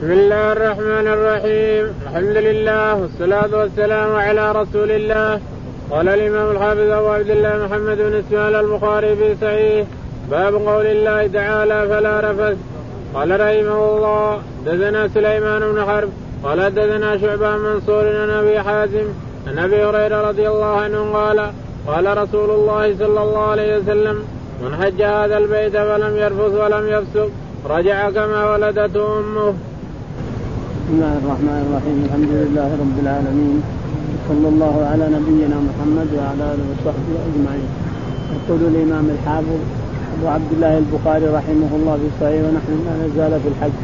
بسم الله الرحمن الرحيم. الحمد لله والصلاة والسلام على رسول الله. قال الإمام الحافظ أبو عبد الله محمد بن إسماعيل البخاري في صحيح. باب قول الله تعالى فلا رفث. قال رحمه الله دثنا سليمان بن حرب. قال دثنا شعبان منصور عن أبي حازم عن أبي هريرة رضي الله عنه قال قال رسول الله صلى الله عليه وسلم من حج هذا البيت فلم يرفث ولم يفسق رجع كما ولدته أمه. بسم الله الرحمن الرحيم. الحمد لله رب العالمين. صلى الله على نبينا محمد وعلى آله وصحبه أجمعين. يقول الإمام الحافظ أبو عبد الله البخاري رحمه الله في صحيح ونحن لا نزال في الحج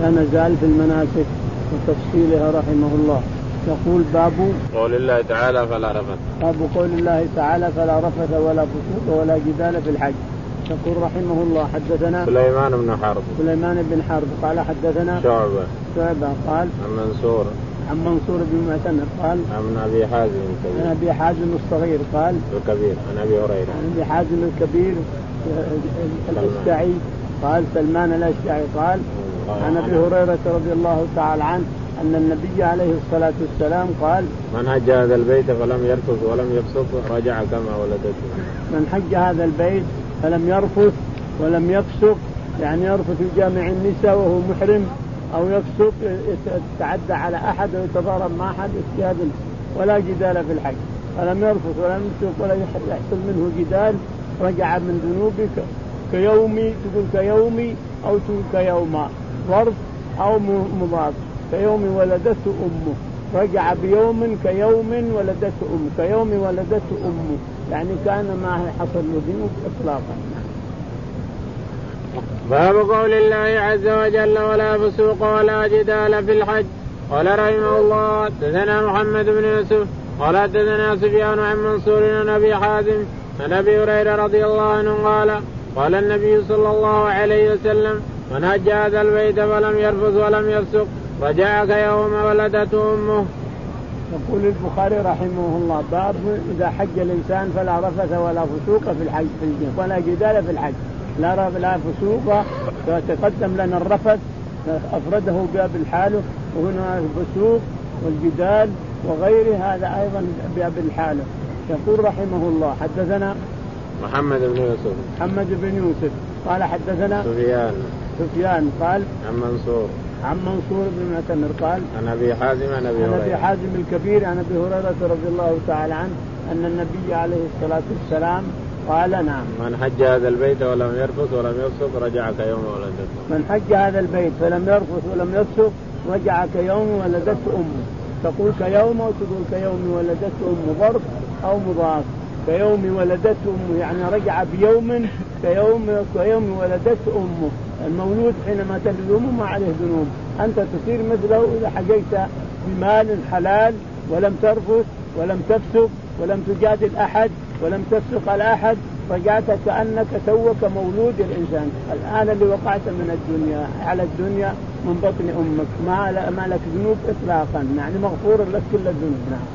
لا نزال في المناسك وتفصيلها رحمه الله. يقول باب قول الله تعالى فلا رفث. باب قول الله تعالى فلا رفث ولا فسوق ولا جدال في الحج. يقول رحمه الله حدثنا سليمان بن حرب. سليمان بن حرب. قال حدثنا شعبة. شعبة. قال عن منصور. عن منصور بن معتمر. قال عن أبي حازم الكبير. عن أبي حازم الصغير. قال الكبير. عن أبي هريرة. عن أبي حازم الكبير الأشجعي. قال سلمان الأشجعي. قال عن أبي هريرة رضي الله تعالى عنه أن النبي عليه الصلاة والسلام قال من حج هذا البيت فلم يرفث ولم يفسق رجع كما ولدته. من حج هذا البيت فلم يرفث ولم يفسق يعني يرفث يجامع النساء وهو محرم أو يفسق يتعدى على أحد ويتضارب مع أحد اجتهاد ولا جدال في الحج. فلم يرفث ولم يفسق ولا يحصل منه جدال رجع من ذنوبك كيومي تقول كيومي أو تقول كيوما ظرف أو مضاف. كيوم ولدته أمه. رجع بيوم كيوم ولدته امه كيوم ولدته أمه. يعني كان ما حصل له ذنوب اطلاقا. باب قول الله عز وجل ولا فسوق ولا جدال في الحج. قال رحمه الله حدثنا محمد بن يوسف. قال حدثنا سفيان عن منصور عن أبي حازم. عن أبي هريرة رضي الله عنه قال قال النبي صلى الله عليه وسلم من هج هذا البيت فلم يرفث ولم يفسق. رجع كيوم ولدته أمه. يقول البخاري رحمه الله باب إذا حج الإنسان فلا رفث ولا فسوق في الحج في الجنة ولا جدال في الحج. لا لا فسوق تقدم لنا الرفث أفرده باب الحاله وهنا الفسوق والجدال وغيره هذا أيضا باب الحاله يقول رحمه الله حدثنا محمد بن يوسف. محمد بن يوسف قال حدثنا سفيان. سفيان قال عن منصور. عن منصور بن معتمر قال عن أبي حازم عن أبي عن هريرة. ابي حازم الكبير عن أبي هريرة رضي الله تعالى عنه أن النبي عليه الصلاة والسلام قال نعم. من حج هذا البيت ولم يرفث ولم يفسق رجع كيوم ولدته. من حج هذا البيت فلم يرفث ولم يفسق رجع كيوم ولدته أمه. تقول كيوم أو تقول كيوم ولدته امه ظرف أو مضاف. كيوم ولدته أمه يعني رجع بيوم كيوم كيوم ولدته أمه. المولود حينما تلد امه ما عليه ذنوب. أنت تصير مثله إذا حججت بمال حلال ولم ترفث ولم تفسق ولم تجادل أحد ولم تفسق على أحد رجعت كأنك توك مولود الإنسان. الآن اللي وقعت من الدنيا على الدنيا من بطن أمك. ما ما لك ذنوب اطلاقا. يعني مغفور لك كل الذنوب. نعم.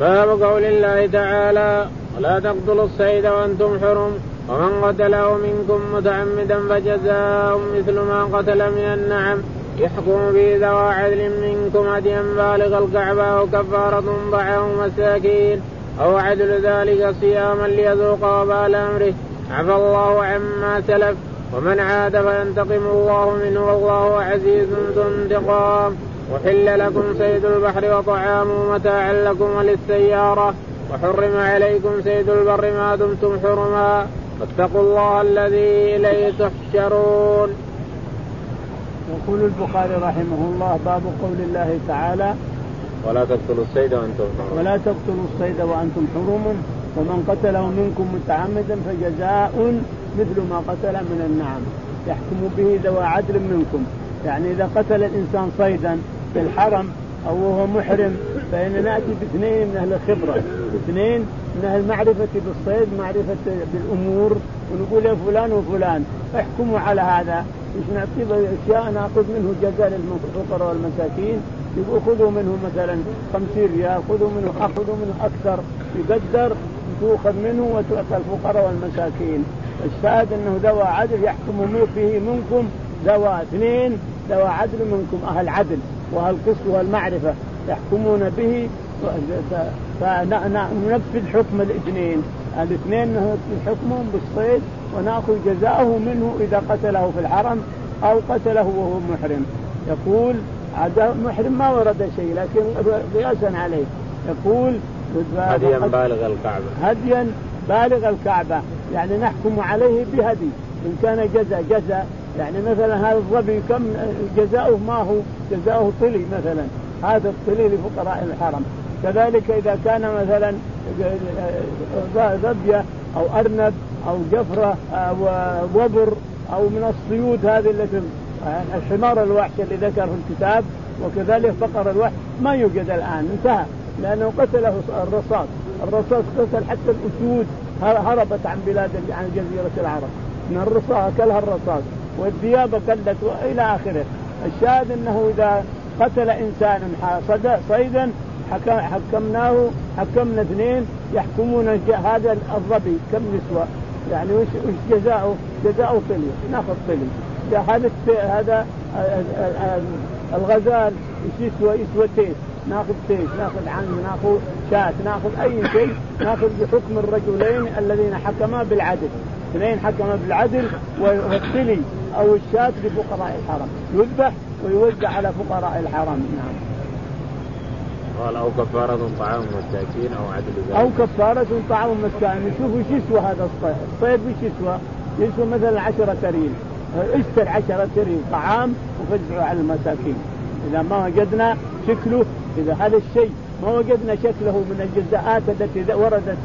باب قول الله تعالى ولا تقتلوا الصيد وأنتم حرم. ومن قتله منكم متعمدا فجزاء مثل ما قتل من النعم. يحكم به ذوى عدل منكم هديا بالغ الكعبة أو كفارة طعام مساكين أو عدل ذلك صياما ليذوق وبال أمره عفى الله عما سلف. ومن عاد فينتقم الله منه والله عزيز ذو انتقام. وحل لكم صيد البحر وطعامه متاعا لكم وللسيارة. وحرم عليكم صيد البر ما دمتم حرما. واتقوا الله الذي إليه تحشرون. يقول البخاري رحمه الله باب قول الله تعالى ولا تقتلوا الصيد وأنتم حرم. ولا تقتلوا الصيد وأنتم حرم. ومن قتله منكم متعمدا فجزاء مثل ما قتل من النعم. يحكم به ذوى عدل منكم. يعني إذا قتل الإنسان صيدا في الحرم أو وهو محرم فإن نأتي باثنين من أهل الخبرة. اثنين من أهل المعرفة بالصيد معرفة بالأمور ونقول يا فلان وفلان احكموا على هذا. مش نعطيه أشياء نأخذ منه جزاء للفقراء والمساكين. يقول خذوا منه مثلا 50 ريال خذوا منه اخذوا منه أكثر. يقدر تؤخذ منه وتعطى الفقراء والمساكين. الشاهد أنه ذوى عدل يحكم به منكم ذوى اثنين ذوى عدل منكم أهل عدل وأهل قسط والمعرفه يحكمون به فننفذ حكم الاثنين. الاثنين ننفذ حكمهم بالصيد ونأخذ جزاءه منه إذا قتله في الحرم أو قتله وهو محرم. يقول محرم ما ورد شيء لكن قياسا عليه. يقول هديا بالغ الكعبة. هديا بالغ الكعبة. يعني نحكم عليه بهدي. إن كان جزا جزا يعني مثلا هذا الظبي كم جزاؤه؟ ما هو جزاؤه طلي مثلا. هذا الطلي لفقراء الحرم. كذلك إذا كان مثلا ظبيه أو أرنب أو جفرة أو وبر أو من الصيود هذه التي يعني الحمار الوحش اللي ذكره الكتاب وكذلك فقر الوحش ما يوجد الآن انتهى لأنه قتله الرصاص الرصاص قتل حتى الأسود هربت عن بلاد عن جزيرة العرب من الرصاص أكلها الرصاص والذئاب اكلت وإلى آخره. الشاهد أنه إذا قتل إنسان صيدا حكمناه حكمنا اثنين يحكمون هذا الظبي كم نسوة؟ يعني وش وش جزاؤه؟ جزاؤه طلي ناخذ طلي هذا هذا الغزال إيش يسوى؟ يسوى تيس. ناخذ تيس ناخذ عنه ناخذ شاة ناخذ أي شيء ناخذ بحكم الرجلين الذين حكما بالعدل. اثنين حكما بالعدل والطلي أو الشاة لفقراء الحرم. يذبح ويوزع على فقراء الحرم. نعم. قال أو كفارة طعام مساكين أو عدل ذلك. أو كفارة طعام مساكين نشوف وش يسوى هذا الصيد، الصيد وش يسوى؟ يسوى مثلا 10 ريال اشتر 10 ريال طعام وفزعه على المساكين. إذا ما وجدنا شكله إذا هذا الشيء ما وجدنا شكله من الجزاءات التي وردت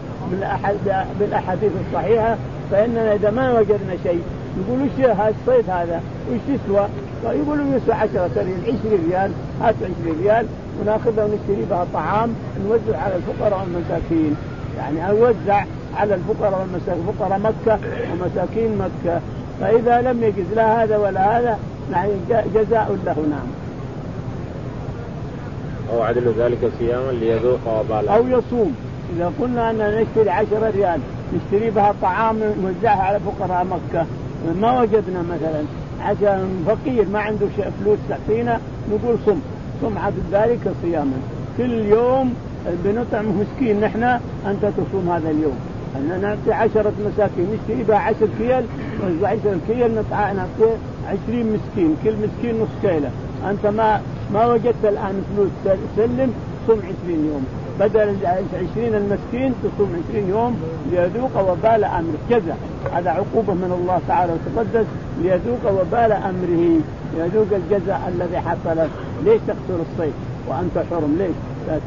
بالأحاديث الصحيحة فإننا إذا ما وجدنا شيء يقول وش هذا الصيد هذا؟ وش يسوى؟ يقولوا يسوى 10 ريال 20 ريال. هات 20 ريال. وناخذها ونشتري بها طعام نوزع على الفقراء والمساكين. يعني أوزع على الفقراء والمساكين فقراء مكة ومساكين مكة. فإذا لم يجد لا هذا ولا هذا يعني جزاء له نعم. أو عدل ذلك صياما ليذوق وبال. أو يصوم. إذا قلنا أن نشتري عشرة ريال نشتري بها طعام نوزعها على فقراء مكة. ما وجدنا مثلا. عشان فقير ما عنده فلوس تعطينا نقول صم. صم عدد ذلك صياما. كل يوم بنطعم مسكين نحن انت تصوم هذا اليوم. أن نعطي عشرة مساكين نشتري بها عشر كيل عشر كيل نعطي عشرين مسكين كل مسكين نص كيلة. أنت ما ما وجدت الآن فلوس سلم صم عشرين يوم. بدل عشرين المسكين تصوم عشرين يوم ليذوق وبال أمره. كذا. هذا عقوبة من الله تعالى وتقدس. ليذوق وبال أمره. يذوق الجزاء الذي حصل. ليش تقتل الصيد؟ وأنت حرم. ليش؟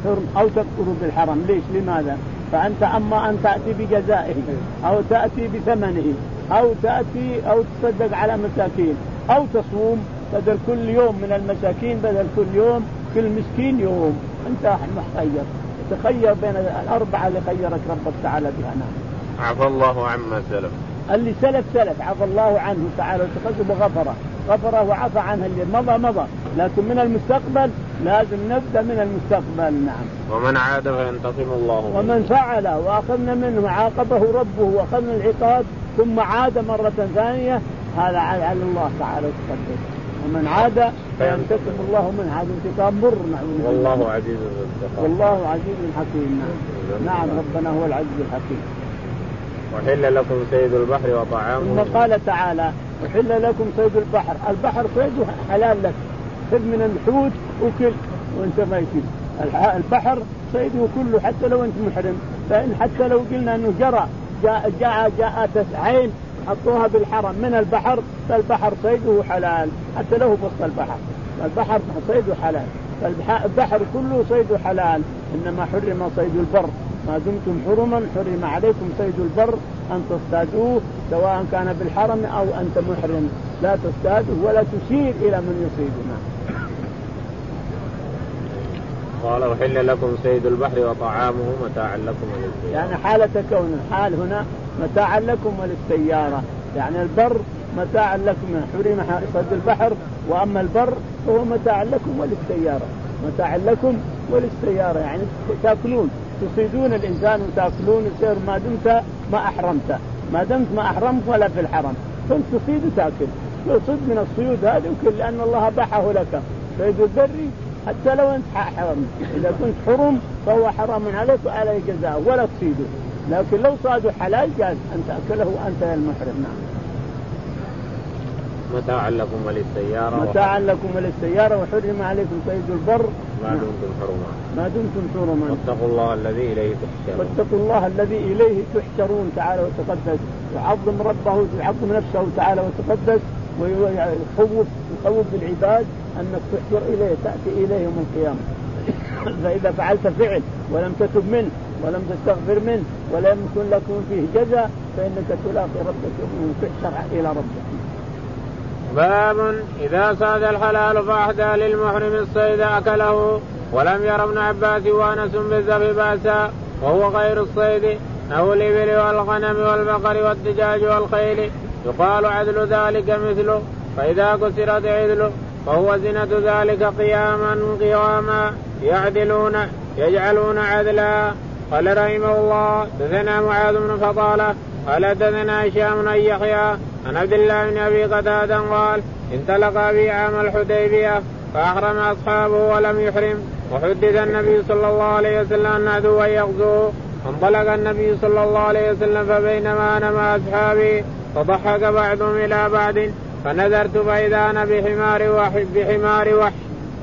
حرم أو تقتل بالحرم. ليش؟ لماذا؟ فأنت أما أن تأتي بجزائه أو تأتي بثمنه أو تأتي أو تصدق على مساكين أو تصوم بدل كل يوم من المساكين بدل كل يوم كل مسكين يوم. أنت مخير تخير بين الأربعة اللي خيرك ربك تعالى بها نعم عفى الله عما سلف. اللي سلف سلف عفى الله عنه تعالى وتقدم وغفره. غفره وعفى عنه اللي مضى مضى. لكن من المستقبل لازم نبدأ من المستقبل نعم. ومن عاد فينتقم الله منه. ومن فعل وأخذنا منه عاقبه ربه وأخذنا العقاب ثم عاد مرة ثانية هذا على الله تعالى وتقدم. ومن عاد فينتقم الله منه هذا انتقام مر نعم والله عزيز الانتقام والله عزيز حكيم. نعم. نعم ربنا هو العزيز الحكيم. وحل لكم صيد البحر وطعامه. ثم قال تعالى وحل لكم صيد البحر. البحر صيده حلال لك. خذ من الحوت وكل وانت ما يكل البحر صيده كله حتى لو انت محرم. فإن حتى لو قلنا إنه جرى جاء جاء جاءت عين حطوها بالحرم. من البحر؟ فالبحر صيده حلال. حتى له بسط البحر. البحر صيده حلال. فالبحر كله صيده حلال. إنما حرم صيد البر. ما دمتم حرما حرم عليكم صيد البر. أن تصطادوه سواء كان بالحرم أو أنت محرم. لا تصطادوه ولا تشير إلى من يصيدنا. قال وحل لكم صيد البحر وطعامه متاعا لكم وللسيارة يعني حالة كون الحال هنا متاعا لكم وللسيارة. يعني البر متاعا لكم حرم صيد البحر وأما البر فهو متاعا لكم وللسيارة. متاعا لكم وللسيارة. يعني تاكلون تصيدون الإنسان وتاكلون يصير ما دمت ما أحرمت. ما دمت ما أحرمت ولا في الحرم. كنت تصيد وتاكل. صد من الصيود هذه وكل لأن الله اباحه لك. صيد البري حتى لو أنت حرم إذا كنت حرم فهو حرام عليك وعليه جزاء. ولا تصيده لكن لو صادوا حلال جاز أن تأكله وأنت المحرم نعم. متاعا لكم وللسيارة متاعا لكم وللسيارة وحرم عليكم صيد البر. ما دمتم حرما ما دمتم حرما واتقوا الله الذي إليه تحشرون. واتقوا الله الذي إليه تحشرون تعالى وتقدس. يعظم ربه يعظم نفسه تعالى وتقدس. ويخوف يخوف بالعباد أنك تحشر إليه تأتي إليه يوم القيامة. فإذا فعلت فعل ولم تتب منه ولم تستغفر منه ولم يكن لكم فيه جزاء فإنك تلاقي ربك وتحشر إلى ربك. باب إذا صاد الحلال فأحدى للمحرم الصيد أكله ولم ير ابن عباس وأنس بالذبح بأسا وهو غير الصيد أو الإبل والغنم والبقر والدجاج والخيل. يقال عدل ذلك مثله فإذا كسرت عدله فهو زنة ذلك قياما قواما يعدلون يجعلون عدلا. قال رحمه الله دثنا معاذ بن فضاله قال دثنا هشام بن يحيى عن عبد الله بن أبي قتادة قال انطلق أبي عام الحديبية فأحرم أصحابه ولم يحرم وحدث النبي صلى الله عليه وسلم أن عدوا يغزوه انطلق النبي صلى الله عليه وسلم فبينما أنا مع أصحابي فضحك بعضهم إلى بعض فنذرت فإذا أنا بحمار وحش بحمار وحش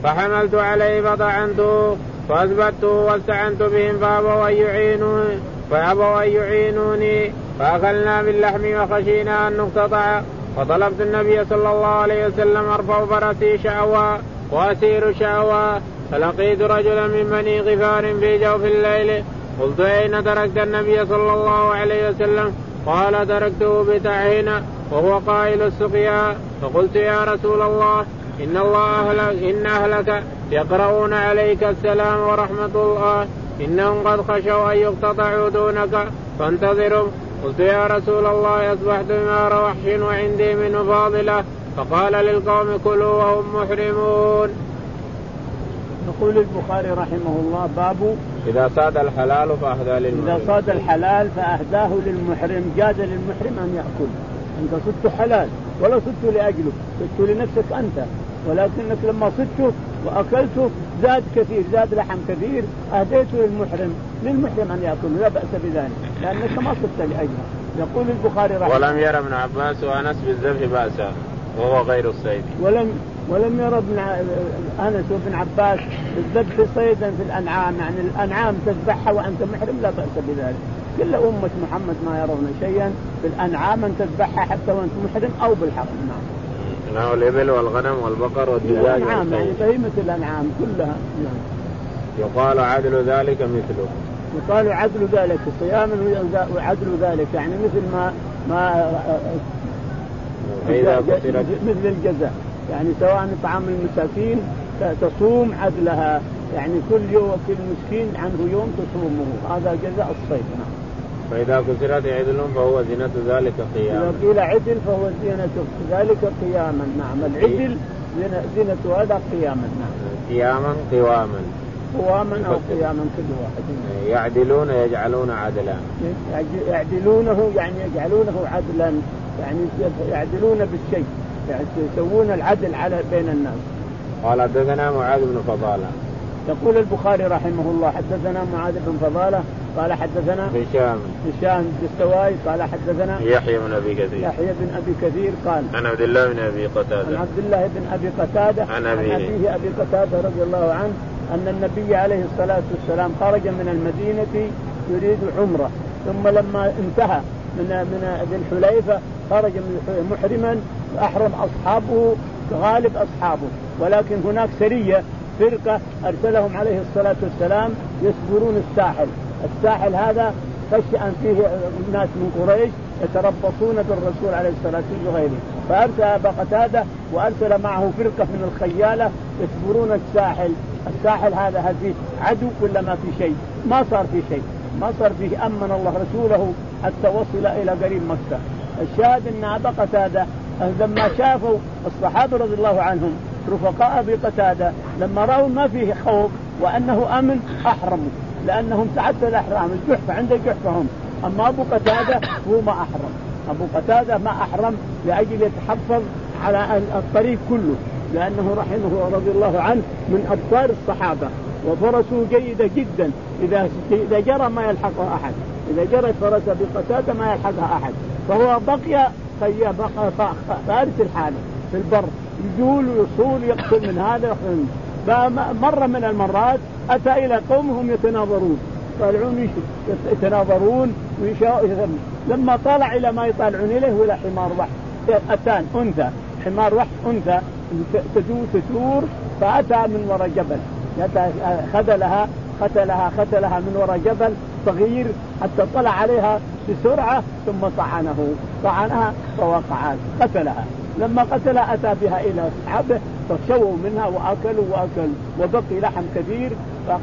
فحملت عليه فطعنته فاثبته واستعنت بهم فأبوا أن يعينوني فأبوا أن يعينوني. فأكلنا باللحم وخشينا أن نقتطع. فطلبت النبي صلى الله عليه وسلم أرفع فرسي شعوا وأسير شعوا فلقيت رجلا من بني غفار في جوف الليل. قلت أين تركت النبي صلى الله عليه وسلم؟ قال تركته بتعهنا وهو قائل السقيا. فقلت يا رسول الله إن الله أهلك إن أهلك يقرؤون عليك السلام ورحمة الله. إنهم قد خشوا أن يقتطعوا دونك. فانتظروا قلت يا رسول الله أصبحت بمار وحش وعندي منه فاضلة. فقال للقوم كلوا وهم محرمون. يقول البخاري رحمه الله باب إذا صاد الحلال فأهدى للمحرم. إذا صاد الحلال فأهداه للمحرم. جاز للمحرم أن يأكل. أنت صدت حلال ولا صدت لأجلك صدت لنفسك أنت. ولكنك لما صدته واكلته زاد كثير زاد لحم كثير اهديته للمحرم للمحرم أن يأكل لا بأس بذلك لأنك ما صدت لأجله. يقول البخاري رحمه ولم يرى ابن عباس وأنس بالذبح بأسا وهو غير الصيد. ولم ولم يرى ابن أنس وابن عباس بالذبح صيدا في الأنعام يعني الأنعام تذبحها وأنت محرم لا بأس بذلك. كل أمة محمد ما يرون شيئا بالانعام أن تذبحها حتى وأنت محرم أو بالحرم نعم. نعم الإبل والغنم والبقر والدجاج الأنعام يعني بهيمة الأنعام كلها. نعم يقال عدل ذلك مثله. يقال عدل ذلك صيام وعدل ذلك يعني مثل ما ما فإذا مثل الجزاء. يعني سواء طعام المساكين تصوم عدلها. يعني كل يوم كل مسكين عنه يوم تصومه. هذا جزاء الصيد نعم. فإذا كسرت عدل فهو زينة ذلك قياما. إذا قيل عدل فهو زينة ذلك قياما نعم. العدل زينة هذا قياما نعم. قياما قواما. قواما أو قياما كل واحد. يعدلون يجعلون عدلا. يعدلونه يعني يجعلونه عدلا يعني يعدلون بالشيء يعني يسوون العدل على بين الناس. قال حدثنا معاذ بن فضالة. يقول البخاري رحمه الله حدثنا معاذ بن فضالة قال حدثنا هشام. هشام الدستوائي قال حدثنا يحيى بن أبي كثير. يحيى بن أبي كثير قال عن عبد الله بن أبي قتادة. عن عبد الله بن أبي قتادة عن ابيه عن أبيه. أبي قتادة رضي الله عنه أن النبي عليه الصلاة والسلام خرج من المدينة يريد عمرة ثم لما انتهى من من ذي الحليفة خرج محرما احرم أصحابه غالب أصحابه ولكن هناك سرية فرقة أرسلهم عليه الصلاة والسلام يسبرون الساحل. الساحل هذا خشي ان فيه ناس من قريش يتربصون بالرسول عليه الصلاة والسلام وغيره. فأرسل أبا قتادة وأرسل معه فرقة من الخيالة يسبرون الساحل. الساحل هذا هل فيه عدو ولا ما في شيء. ما صار في شيء. ما صار فيه أمن الله رسوله حتى وصل إلى قريب مكة. الشاهد أن أبا قتادة لما شافوا الصحابة رضي الله عنهم رفقاء أبي قتادة. لما رأوا ما فيه خوف وأنه أمن أحرموا. لأنهم تعدى الأحرام الجحفه عند الجحفه هم أما أبو قتادة هو ما أحرم. أبو قتادة ما أحرم لأجل يتحفظ على الطريق كله. لأنه رحمه رضي الله عنه من ابطال الصحابة. وفرسه جيدة جدا. إذا إذا جرى ما يلحقها أحد. إذا جرت فرسه بقتاده ما يلحقها أحد. فهو بقي فارس الحاله في البر. يجول ويصول يقتل من هذا فمره من المرات أتى إلى قومهم يتناظرون. يطالعون يتناظرون لما طلع إلى ما يطالعون إليه ولا حمار وحش. أتان أنثى. حمار وحش أنثى. تدور تدور. فأتى من وراء جبل. خذلها قتلها قتلها من وراء جبل صغير حتى طلع عليها بسرعة ثم طعنه. طعنها فوقعت. قتلها. لما قتلها أتى بها إلى أصحابه فشووا منها وأكلوا وأكلوا وبقي لحم كثير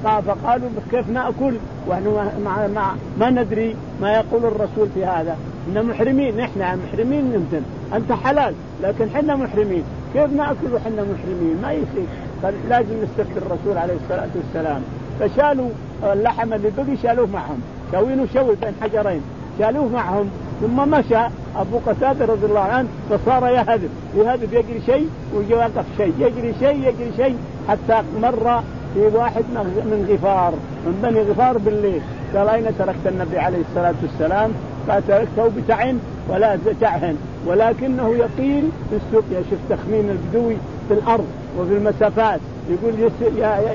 فقالوا كيف نأكل؟ ونحن ما, ما, ما ندري ما يقول الرسول في هذا. ان محرمين نحن محرمين يمكن أنت حلال لكن حنا محرمين. كيف نأكل وحنا محرمين؟ ما يصير. فلازم نستفتي الرسول عليه الصلاة والسلام. فشالوا اللحم اللي بقي شالوه معهم. شاوينه شوي بين حجرين. شالوه معهم ثم مشى أبو قتادة رضي الله عنه فصار يهذب يهذب يجري شيء ويوقف شيء يجري شيء يجري شيء حتى مر في واحد من غفار من بني غفار بالليل. قال أين تركت النبي عليه الصلاة والسلام؟ قال تركته بتعن ولا تعهن ولكنه يقيل في السوق. يا شوف تخمين البدوي في الأرض وفي المسافات. يقول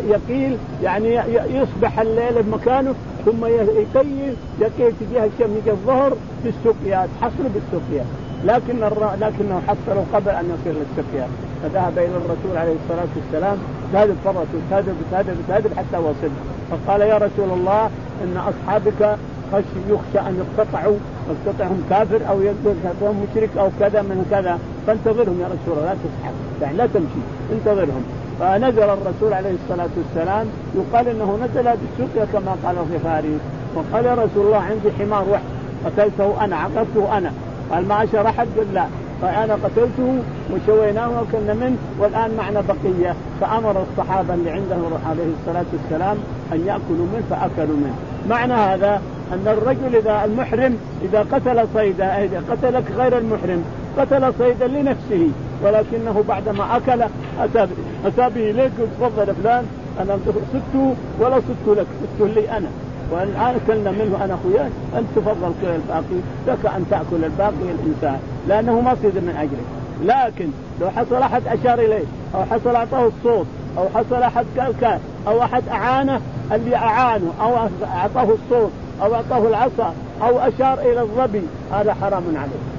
يقيل يعني يصبح الليل بمكانه ثم يقيل يقيل تجاه الشمس الظهر بالسقيا تحصل بالسقيا. لكن لكنه حصلوا قبل أن يصير للسقيا. فذهب إلى الرسول عليه الصلاة والسلام كذب فرس كذب كذب كذب حتى وصل. فقال يا رسول الله إن أصحابك خشي يخشى أن يقتطعوا يقتطعهم كافر أو يقتطعهم مشرك أو كذا من كذا فانتظرهم يا رسول الله لا تسحب يعني لا تمشي انتظرهم. فنزل الرسول عليه الصلاة والسلام يقال إنه نزل بالسقيا كما قال الغفاري وقال يا رسول الله عندي حمار وحش قتلته أنا عقبته أنا. قال ما عشر أحد قال لا. فانا قتلته وشويناه وكلنا منه والآن معنا بقية. فأمر الصحابة اللي عنده عليه الصلاة والسلام أن يأكلوا منه فأكلوا منه. معنى هذا أن الرجل إذا المحرم إذا قتل صيدا إذا قتلك غير المحرم قتل صيدا لنفسه ولكنه بعدما أكل أتى أتى به اليك تفضل فلان أنا صدته ولا صدت لك صدته لي أنا. والان أكلنا منه أنا اخوياي أنت تفضل كل الباقي لك أن تأكل الباقي الإنسان لأنه ما صيد من اجلك لكن لو حصل أحد أشار إليه أو حصل أعطاه الصوت أو حصل أحد كان أو أحد أعانه اللي أعانه أو أعطاه الصوت أو أعطاه العصا أو أشار إلى الظبي هذا حرام عليه.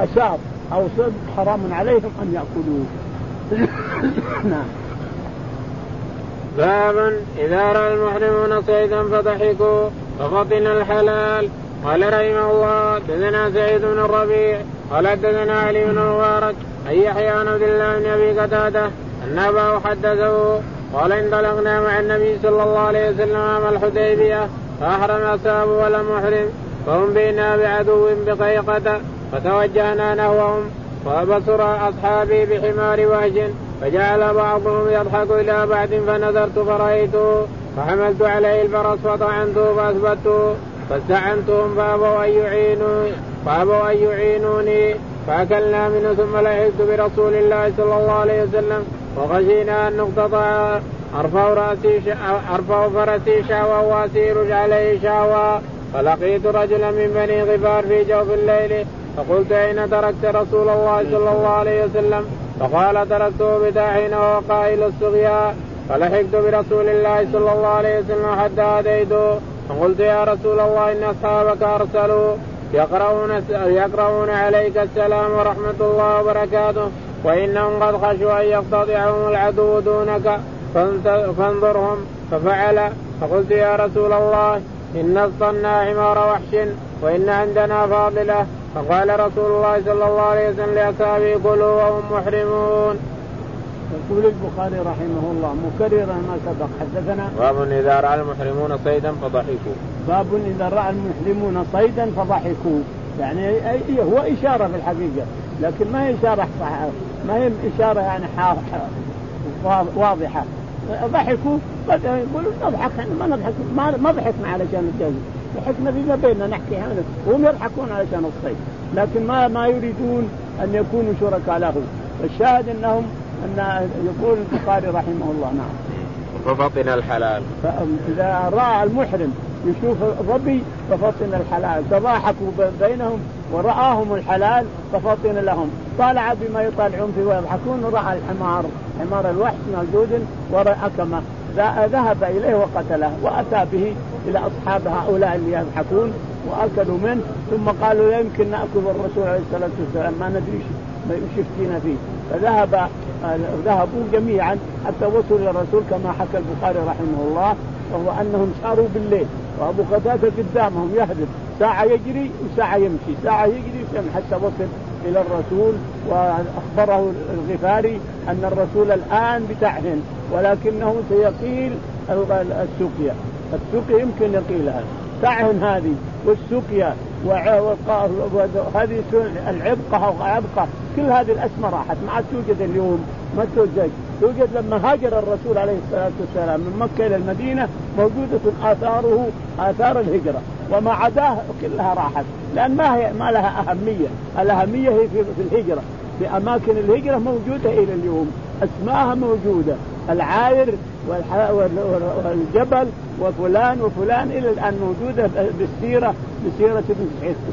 اشار أو صد حرام عليهم أن يأكلوه. نعم. باب إذا رأى المحرمون صيدا فضحكوا ففطن الحلال. قال رحمه الله دثنا سعيد بن الربيع قال دثنا علي بن المبارك ان يحيى بن عبد الله بن أبي قتادة أن أباه حدثه قال انطلقنا مع النبي صلى الله عليه وسلم أمام الحديبية فأحرم أصحابه ولم يحرم فهم بينا بعدو بقيقة فتوجهنا نحوهم فبصر أصحابي بحمار وهج فجعل بعضهم يضحك إلى بعد فنظرت فرايته فحملت عليه الفرس فطعنته فاثبته فاستعنتهم فأبوا أن يعينوا فأبوا أن يعينوني فأكلنا منه ثم لحقت برسول الله صلى الله عليه وسلم وخشينا أن نقتطع أرفع رأسي أرفع فرسي شهوة وأسير عليه شهوة فلقيت رجلا من بني غفار في جوف الليل فقلت أين تركت رسول الله صلى الله عليه وسلم؟ فقال تركته بداعين وهو قائل السقيا فلحقت برسول الله صلى الله عليه وسلم حتى اتيته فقلت يا رسول الله إن أصحابك أرسلوا. يقرؤون يقرؤون عليك السلام ورحمة الله وبركاته وإنهم قد خشوا أن يقتطعهم العدو دونك. فانظرهم ففعل. فقلت يا رسول الله إن اصطنا حمار وحش وإن عندنا فاضلة. فقال رسول الله صلى الله عليه وسلم لأصحابه كلوا وهم محرمون. يقول البخاري رحمه الله مكررا ما سبق حدثنا باب إذا رأى المحرمون صيدا فضحكوا. باب إذا رأى المحرمون صيدا فضحكوا يعني هو إشارة في الحقيقة لكن ما هي إشارة ما هي إشارة يعني واضحة ضحكوا يقولوا نضحك ما نضحك ما, ما ضحكنا علشان الجو. ضحكنا فيما بيننا نحكي وهم يضحكون علشان الصيد لكن ما ما يريدون أن يكونوا شركاء له فالشاهد انهم أن يقول البخاري رحمه الله نعم. ففطن الحلال. إذا رأى المحرم يشوف الظبي ففطن الحلال. تضاحكوا بينهم ورآهم الحلال ففطن لهم. طالع بما يطالعون فيه ويضحكون راى الحمار. حمار الوحش موجود وراء أكمة ذهب إليه وقتله وأتى به إلى أصحاب هؤلاء اللي يضحكون وأكلوا منه ثم قالوا لا يمكن نأكل الرسول عليه الصلاة والسلام ما ندري ما يفتينا فيه. فذهب ذهبوا جميعا حتى وصلوا إلى الرسول كما حكى البخاري رحمه الله وهو أنهم ساروا بالليل وأبو قتادة قدامهم يهدف ساعة يجري وساعة يمشي ساعة يجري وساعة حتى وصل إلى الرسول واخبره الغفاري أن الرسول الآن بتعهن ولكنه سيقيل السقيا. السقيا يمكن يقيلها تعهن هذه والسقيا وهذه العبقة عبقة. كل هذه الأسماء راحت. ما عاد توجد اليوم ما توجد. توجد لما هاجر الرسول عليه الصلاة والسلام من مكة إلى المدينة موجودة آثاره آثار الهجرة. وما عداه كلها راحت. لأن ما هي ما لها أهمية، الأهمية هي في, في الهجرة. في أماكن الهجرة موجودة إلى اليوم، اسماءها موجودة، العاير والجبل وفلان وفلان إلى الآن موجودة بالسيره بسيرة ابن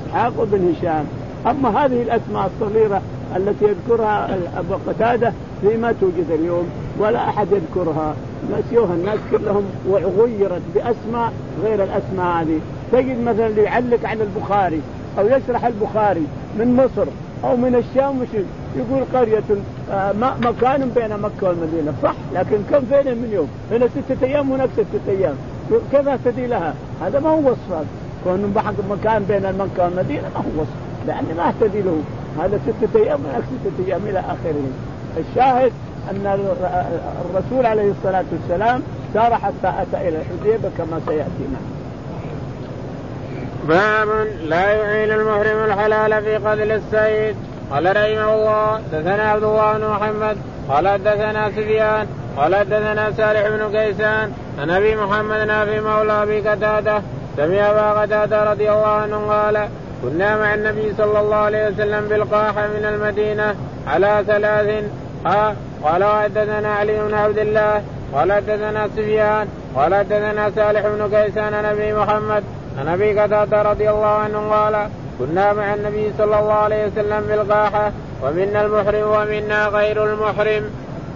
إسحاق وابن هشام، أما هذه الأسماء الصغيرة التي يذكرها ابو قتادة فيما توجد اليوم ولا أحد يذكرها. نسيوها الناس كلهم وغيرت بأسماء غير الأسماء هذه. تجد مثلا اللي يعلق على البخاري أو يشرح البخاري من مصر أو من الشام مش يقول قرية آه مكان بين مكة والمدينة. صح لكن كم فين من يوم؟ هنا ستة أيام هناك ستة أيام. كيف أهتدي لها؟ هذا ما هو وصف. كون مكان بين مكة والمدينة ما هو وصف. لأني ما أهتدي له. هذا ستة أيام هناك ستة أيام إلى آخره. الشاهد أن الرسول عليه الصلاة والسلام سار حتى أتى إلى الحديبة كما سيأتي معنا باب لا يعين المحرم الحلال في قتل السيد. قال رحمه الله دثنا عبد الله بن محمد. قال دثنا سفيان. قال دثنا سالح بن كيسان. عن أبي محمد نافي مولى أبي قتادة. سمع أبا قتادة رضي الله عنه قال كنا مع النبي صلى الله عليه وسلم بالقاحه من المدينة على ثلاث قال حدثنا علي بن عبد الله قال حدثنا سفيان قال حدثنا سالح بن كيسان عن أبي محمد عن أبي قتادة رضي الله عنه قال كنا مع النبي صلى الله عليه وسلم بالقاحة ومنا المحرم ومنا غير المحرم.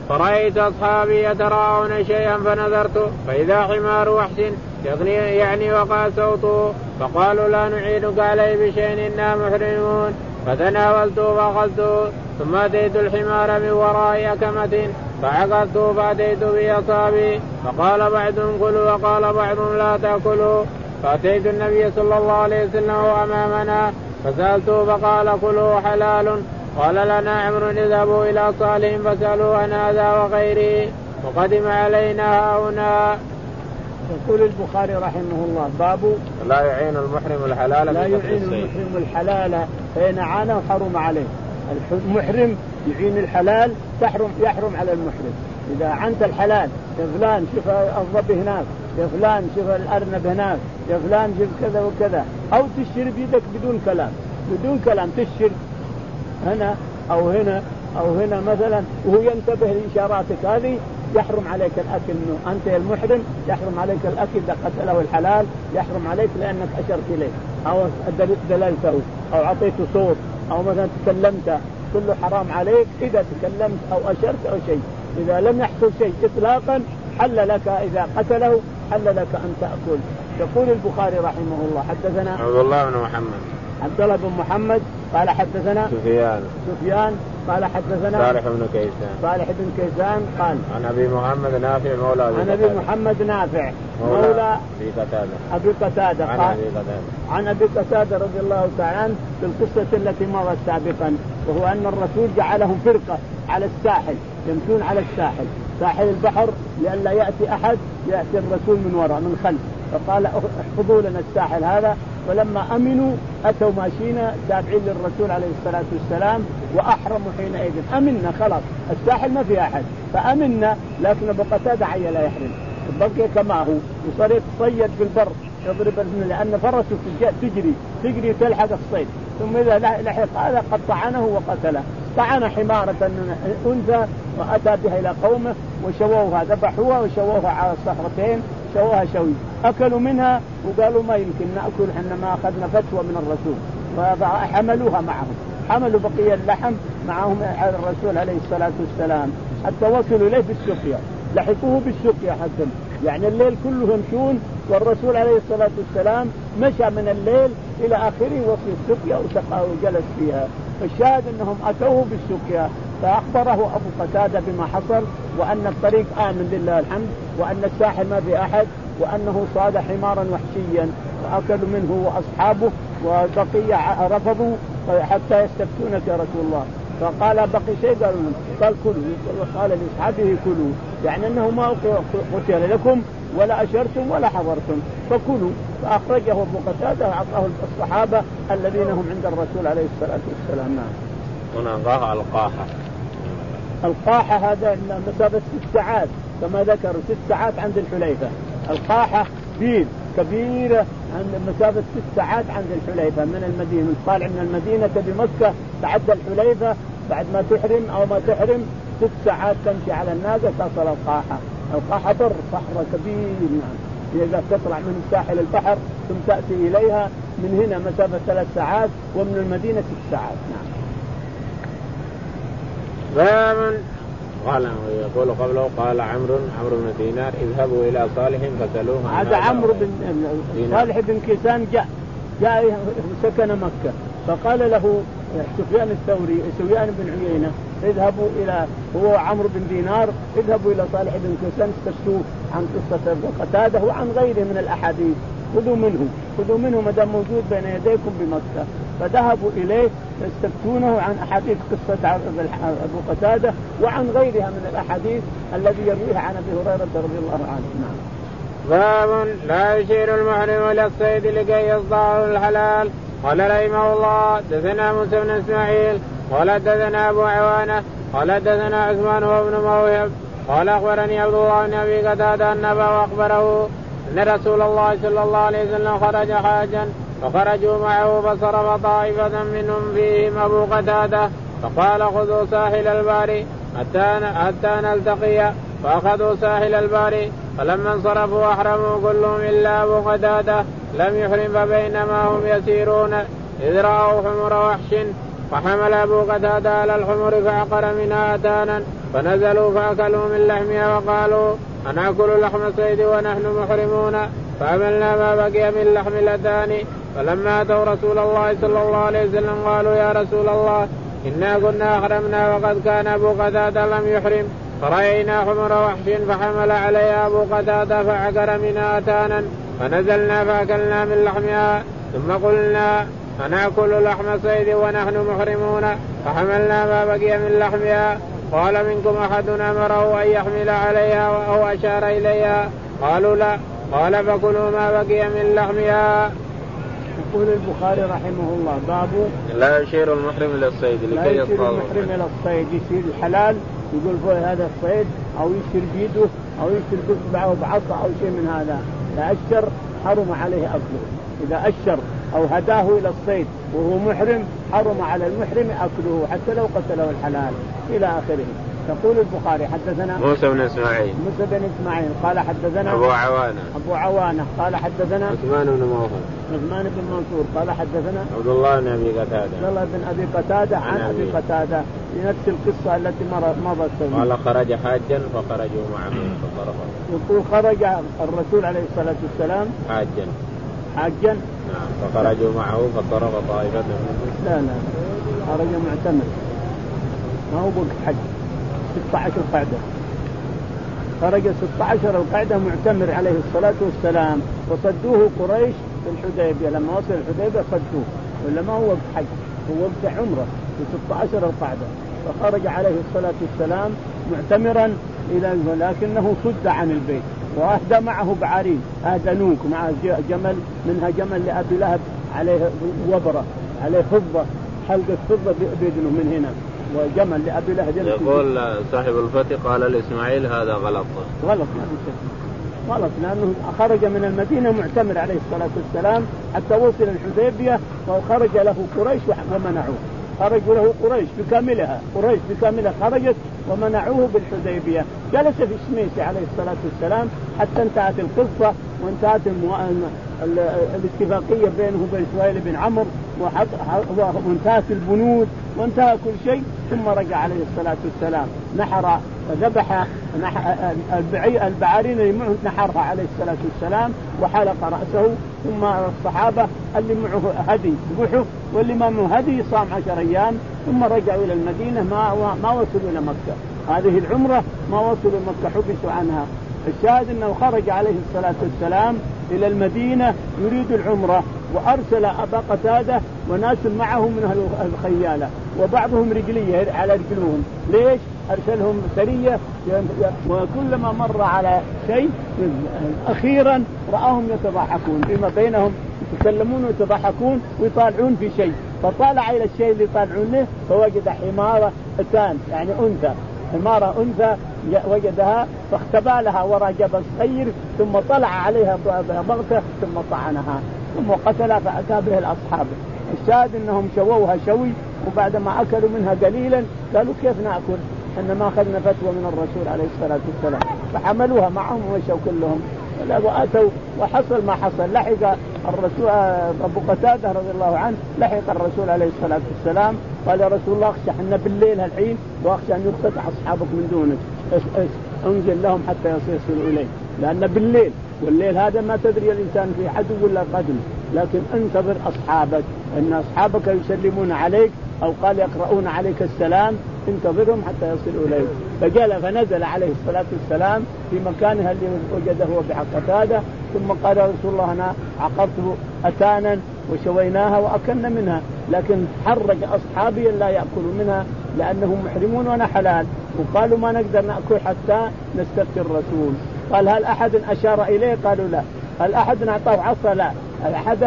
فرأيت أصحابي يتراءون شيئا فنظرت فإذا حمار وحش يغني يعني وقع صوته فقالوا لا نعينك عليه بشيء إنا محرمون. فتناولته فأخذته ثم أتيت الحمار من وراء أكمة فعقدته فأتيت بأصابي فقال بعضهم كلوا وقال بعضهم لا تأكلوا. فأتيت النبي صلى الله عليه وسلم وهو أمامنا فسألته فقال كلوا حلال. قال لنا عمرو اذهبوا إلى صالح فسألوا عن هذا وغيره وقدم علينا هنا يقول البخاري رحمه الله باب لا يعين المحرم الحلال لا يعين المحرم الحلال فإن عانه حرم عليه. المحرم يعين الحلال تحرم يحرم على المحرم. إذا عنت الحلال يا فلان شوف الظبي هناك يا فلان شوف الأرنب هناك يا فلان شوف كذا وكذا. أو تشتري بيدك بدون كلام. بدون كلام تشتري هنا أو هنا أو هنا مثلا وهو ينتبه لإشاراتك. هذه يحرم عليك الأكل أنت المحرم يحرم عليك الأكل إذا قتله الحلال يحرم عليك لأنك أشرت إليه. أو دللته أو اعطيته صوت أو مثلا تكلمت كله حرام عليك إذا تكلمت أو أشرت أو شيء. إذا لم يحصل شيء اطلاقا حل لك إذا قتله حل لك أن تأكل. يقول البخاري رحمه الله حدثنا عبد الله بن محمد. عبد الله بن محمد قال حدثنا سفيان. سفيان قال حدثنا صالح بن كيسان. صالح بن كيسان قال عن أبي محمد نافع مولى أبي عن أبي محمد نافع مولى أبي قتادة. أبي قتادة عن أبي قتادة. عن أبي قتادة رضي الله تعالى عنه في القصة التي مضت سابقا وهو أن الرسول جعلهم فرقة على الساحل يمشون على الساحل. ساحل البحر لئلا يأتي أحد يأتي الرسول من وراء من خلف. فقال احفظوا لنا الساحل هذا. ولما أمنوا أتوا ماشيين تابعين للرسول عليه الصلاة والسلام وأحرموا حينئذ. أمنا خلاص الساحل ما في أحد. فأمنا لكن أبو قتادة عي لا يحرم. بقي كما هو. وصار يتصيد في البر يضرب لأن فرسه تجري. تجري تلحق الصيد. ثم إذا لحق هذا قد طعنه وقتله. طعن حمارة أنثى وأتى بها إلى قومه وشووها ذبحوها وشووها على الصخرتين شووها شوي. أكلوا منها وقالوا ما يمكن نأكل إحنا ما أخذنا فتوى من الرسول. فحملوها معهم. حملوا بقية اللحم معهم على الرسول عليه الصلاة والسلام. حتى وصلوا إليه بالسقيا. لحقوه بالسقيا حتى يعني الليل كله يمشون والرسول عليه الصلاة والسلام مشى من الليل إلى آخره وصل السقيا وسقى وجلس فيها. فالشاهد أنهم أتوه بالسقيا. فأخبره أبو قتادة بما حصل وأن الطريق آمن لله الحمد وأن الساحل ما في أحد وأنه صاد حمارا وحشيا فأكلوا منه وأصحابه وبقية رفضوا حتى يستفتونك يا رسول الله. فقال بقي شيء؟ قالوا قال كلوا. قال لأصحابه كلوا. يعني أنه ما قتل لكم ولا أشرتم ولا حضرتم. فكلوا. فأخرجه أبو قتادة وأعطاه الصحابة الذين هم عند الرسول عليه الصلاة والسلام. نعم. هنا قاها القاحة. القاحة هذا مسافه ست ساعات كما ذكروا ست ساعات عند الحليفة. القاحة بير كبيرة عند مسافة ست ساعات عند الحليفة. من المدينة طالع من المدينة بمكة تعدى الحليفة بعد ما تحرم أو ما تحرم ست ساعات تمشي على الناقة تصل القاحة. القاحة بر صحراء كبير. نعم إذا تطلع من ساحل البحر ثم تأتي إليها من هنا مسافة ثلاث ساعات ومن المدينة ست ساعات. نعم. باب قال يقول قبله قال عمرو عمرو بن دينار اذهبوا إلى صالح فسالوه هذا عمرو بن صالح بن كيسان جاء جاء سكن مكة. فقال له سفيان الثوري سفيان بن عيينة اذهبوا إلى هو عمرو بن دينار اذهبوا إلى صالح بن كيسان استفتوه عن قصة قتاده وعن غيره من الأحاديث. خذوا منه خذوا منه ما دام موجود بين يديكم بمكة. فذهبوا إليه يستفتونه عن أحاديث قصة أبو قتادة وعن غيرها من الأحاديث الذي يرويها عن أبي هريرة رضي الله عنه نعم. باب لا يشير المحرم إلى الصيد لكي يصدعه الحلال قال رحمه الله دثنا موسى بن إسماعيل قال دثنا أبو عوانة قال دثنا عثمان هو ابن موهب قال أخبرني عبد الله بن أبي قتادة أن ابا أخبره أن رسول الله صلى الله عليه وسلم خرج حاجا فخرجوا معه فصرف طائفة منهم فيهم أبو قتادة. فقال خذوا ساحل البار حتى حتى نلتقي. فأخذوا ساحل البار فلما انصرفوا أحرموا كلهم إلا أبو قتادة. لم يحرم فبينما هم يسيرون. إذ رأوا حمر وحش فحمل أبو قتادة على الحمر فعقر منها أتانا. فنزلوا فأكلوا من لحمها وقالوا أنأكل لحم الصيد ونحن محرمون. فعملنا ما بقي من لحم الأتان فلما أتوا رسول الله صلى الله عليه وسلم قالوا يا رسول الله إنا كنا أحرمنا وقد كان أبو قتادة لم يحرم. فرأينا حمر وحش فحمل عليها أبو قتادة فعقر منها أتانا. فنزلنا فأكلنا من لحمها. ثم قلنا أنأكل لحم صيد ونحن محرمون؟ فحملنا ما بقي من لحمها. قال منكم أحد أمره أن يحمل عليها أو أشار إليها؟ قالوا لا. قال فكلوا ما بقي من لحمها. يقول البخاري رحمه الله باب لا يشير المحرم إلى الصيد لكي لا يشير المحرم إلى الصيد. يشير الحلال يقول فوق هذا الصيد أو يشير بيده أو يشير باصبعه بعصا أو شيء من هذا. لا أشر حرم عليه أكله. إذا أشر أو هداه إلى الصيد وهو محرم حرم على المحرم أكله حتى لو قتله الحلال. إلى آخره. يقول البخاري حدثنا موسى بن إسماعيل. موسى بن إسماعيل قال حدثنا أبو عوانة. أبو عوانة قال حدثنا عثمان بن موهب عثمان بن منصور قال حدثنا عبد الله بن أبي قتادة. عبد الله بن أبي قتادة عن, عن أبي قتادة. في نفس القصة التي مضت قال خرج حاجا فخرجوا معه فصرفوا يقول خرج الرسول عليه الصلاة والسلام حاجا. حاجا. نعم فخرجوا معه فصرف طائفة منهم لا لا خرج معتمر ما هو بوقت حج؟ 16 القعدة خرج 16 القعدة معتمر عليه الصلاة والسلام. وصدوه قريش في الحديبية. لما وصل الحديبية صدوه. ولا ما هو وقت حج هو وقت عمرة في 16 القعدة فخرج عليه الصلاة والسلام معتمرا إلى لكنه صد عن البيت. وأهدى معه بعارين اهدى نوك مع جمل منها جمل لأبي لهب عليه وبرة عليه فضة حلقة فضة بإذنه من هنا. وجمل لأبي لهب يقول صاحب الفتي قال لإسماعيل هذا غلط. غلط ما في غلط لأنه خرج من المدينة معتمر عليه الصلاة والسلام حتى وصل الحديبيه وخرج له قريش ومنعوه. خرجوا له قريش بكاملها قريش بكاملها خرجت ومنعوه بالحديبيه جلس في الشميسي عليه الصلاة والسلام حتى انتهت القصة وانتهت. الاتفاقية بينه وبين سهيل بن عمرو وانتهت البنود وانتهى كل شيء ثم رجع عليه الصلاة والسلام. نحر ذبح البعارين اللي معه نحرها عليه الصلاة والسلام وحلق رأسه. ثم الصحابة اللي معه هدي ذبحه واللي ما معه هدي صام عشر أيام. ثم رجعوا إلى المدينة ما ما وصلوا إلى مكة. هذه العمرة ما وصلوا مكة حبسوا عنها. الشاهد أنه خرج عليه الصلاة والسلام إلى المدينة يريد العمرة وأرسل أبا قتادة وناس معه من الخيالة وبعضهم رجلية على رجلهم. ليش؟ أرسلهم سرية وكلما مر على شيء أخيرا رآهم يتضاحكون فيما بينهم يتكلمون ويتضحكون ويطالعون في شيء. فطالع إلى الشيء اللي يطالعونه فوجد حمارة اتان يعني أنثى. حمارة أنثى وجدها فاختبى لها وراء جبل صغير ثم طلع عليها بغتة ثم طعنها ثم قتلها فأتى به الأصحاب. الشاهد إنهم شووها شوي وبعد ما أكلوا منها قليلا قالوا كيف نأكل؟ ان ما أخذنا فتوى من الرسول عليه الصلاة والسلام. فحملوها معهم ومشوا كلهم. وأتوا وحصل ما حصل. لحق الرسول أبو قتادة رضي الله عنه لحق الرسول عليه الصلاة والسلام. قال يا رسول الله اخشى إحنا بالليل الحين واخشى أن يقتطع أصحابك من دونك. أنزل لهم حتى يصلوا اليه لأن بالليل والليل هذا ما تدري الإنسان في عدو ولا قدم. لكن انتظر أصحابك. إن أصحابك يسلمون عليك أو قال يقرؤون عليك السلام انتظرهم حتى يصلوا إليك. فجل فنزل عليه الصلاة والسلام في مكانها اللي وجده بحق قتادة. ثم قال يا رسول الله أنا عقرت أتانا وشويناها وأكلنا منها. لكن حرج أصحابي لا يأكلوا منها. لأنهم محرمون وأنا حلال. وقالوا ما نقدر نأكل حتى نستفتي الرسول. قال هل أحد أشار إليه؟ قالوا لا. هل أحد أعطاه عصا؟ لا. هل أحد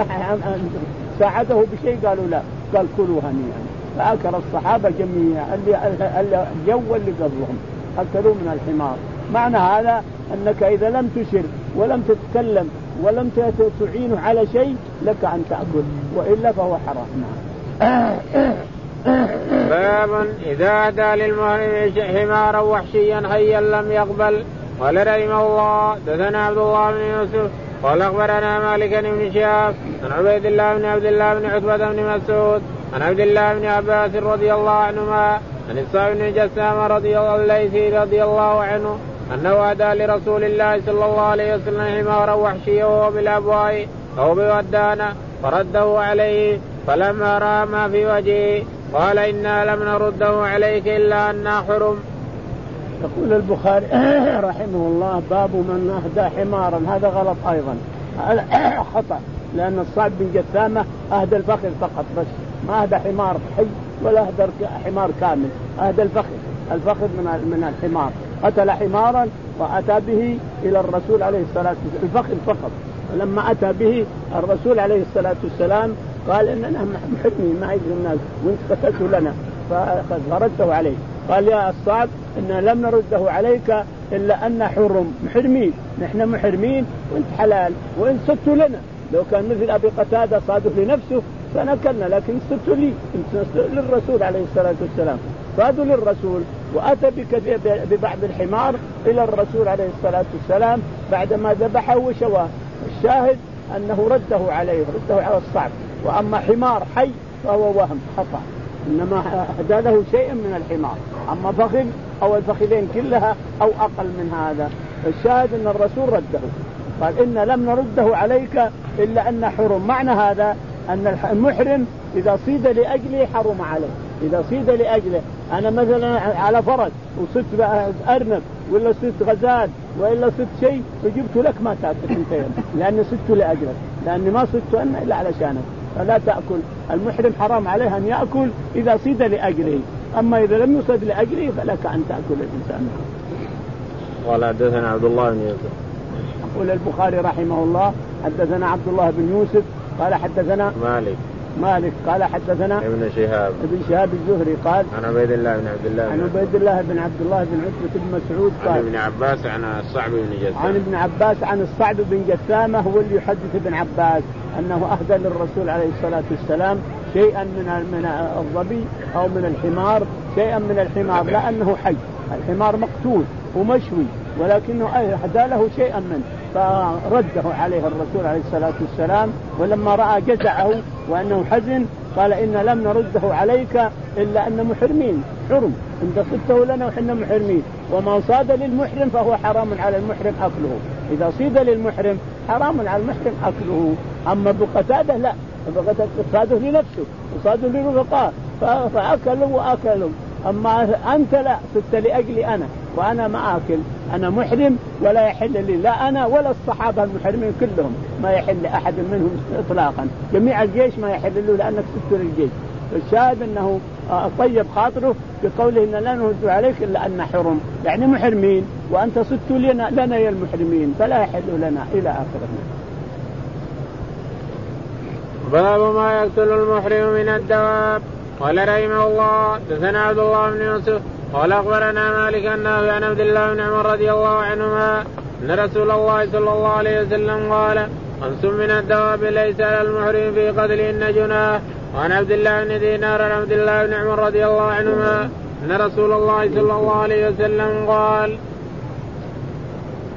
ساعده بشيء؟ قالوا لا. قال كلوا هنيئا. فأكل الصحابة جميعا. اللي جو اللي قبلهم. أكلوا من الحمار. معنى هذا أنك إذا لم تشر ولم تتكلم ولم تعينه على شيء لك أن تأكل. وإلا فهو حرام. نعم باب إذا اهدى للمهرم حمارا وحشيا حيا لم يقبل. قال رحمه الله دثنا عبد الله بن يوسف قال أخبرنا مالك بن شهاب عن عبيد الله بن عبد الله بن عتبة بن مسعود عن عبد الله بن عباس رضي الله عنهما عن الصائب بن جسام رضي الله الليثي رضي الله عنه أنه اهدى لرسول الله صلى الله عليه وسلم حمارا وحشيا وهو بالابواء أو بودانا فرده عليه فلما راى ما في وجهه. قال إنا لم نرده عليك إلا أنا حرم. يقول البخاري رحمه الله باب من اهدى حمارا. هذا غلط أيضا. خطأ لأن الصعب بن جثامة أهدى الفخذ فقط بس. ما أهدى حمار حي ولا أهدى حمار كامل. أهدى الفخذ الفخذ من من الحمار. قتل حمارا وأتى به إلى الرسول عليه الصلاة والسلام. الفخذ فقط. لما أتى به الرسول عليه الصلاة والسلام قال اننا محرمين ما يدري الناس. وانت قتلته لنا فرده عليه. قال يا الصعب إن لم نرده عليك إلا أن حرم. محرمين. نحن محرمين وإنت حلال وانت صدت لنا. لو كان مثل أبي قتادة صادف لنفسه فنكلنا لكن صدت لي. للرسول عليه الصلاة والسلام. صادوا للرسول وأتى ببعض الحمار إلى الرسول عليه الصلاة والسلام بعدما ذبحه وشواه. الشاهد أنه رده عليه رده على الصعب وأما حمار حي فهو وهم خطأ. إنما اهدى له شيء من الحمار. أما فخذ أو الفخذين كلها أو أقل من هذا. الشاهد أن الرسول رده. قال إن لم نرده عليك إلا أن حرم. معنى هذا أن المحرم إذا صيد لأجله حرم عليه. إذا صيد لأجله. أنا مثلا على فرس وصدت أرنب ولا صدت غزال والا صدت شيء وجبت لك ما تأكل أنت. لأني صدت لأجلك. لأني ما صدت أنا إلا علشانك. فلا تأكل. المحرم حرام عليه أن يأكل إذا صيد لأجله. أما إذا لم يصد لأجله فلك أن تأكل الإنسان. قال حدثنا عبد الله بن يوسف. يقول البخاري رحمه الله حدثنا عبد الله بن يوسف قال حدثنا مالك. مالك قال حدثنا ابن شهاب. ابن شهاب الزهري قال عن عبيد الله بن عبد الله عن عبيد الله بن عبد الله بن عتبة بن مسعود قال عن ابن عباس عن الصعب بن جثامة عن ابن عباس عن الصعب بن جثامة هو اللي يحدث ابن عباس. أنه أهدى للرسول عليه الصلاة والسلام شيئا من من الظبي أو من الحمار شيئا من الحمار لأنه حي. الحمار مقتول ومشوي ولكنه أهدى له شيئا منه. فرده عليه الرسول عليه الصلاة والسلام ولما رأى جزعه وأنه حزن قال إن لم نرده عليك إلا أن محرمين. حرم. انت صدته لنا وحنا محرمين. وما صاد للمحرم فهو حرام على المحرم أكله. إذا صيد للمحرم حرام على المحرم أكله. أما أبو قتادة لا. قتادة لنفسه وصاده لرفقائه فاكلوا واكلوا أما أنت لا. صدت لأجلي أنا وأنا ما اكل أنا محرم ولا يحل لي لا أنا ولا الصحابة المحرمين كلهم. ما يحل لاحد منهم اطلاقا. جميع الجيش ما يحل له لأنك ست للجيش. الشاهد أنه طيب خاطره بقوله إن لا نرد عليك إلا أن حرم. يعني محرمين وأنت صدت لنا لنا يا المحرمين فلا يحل لنا إلى اخره باب ما يقتل المحرم من الدواب. قال رحمه الله دثنا عبد الله بن يوسف قال أخبرنا مالك انه عن عبد الله بن عمر رضي الله عنهما أن رسول الله صلى الله عليه وسلم قال خمس من الدواب ليس على المحرم في قتلهن جناح وعن عبد الله بن دينار عن عبد الله بن عمر رضي الله عنهما أن رسول الله صلى الله عليه وسلم قال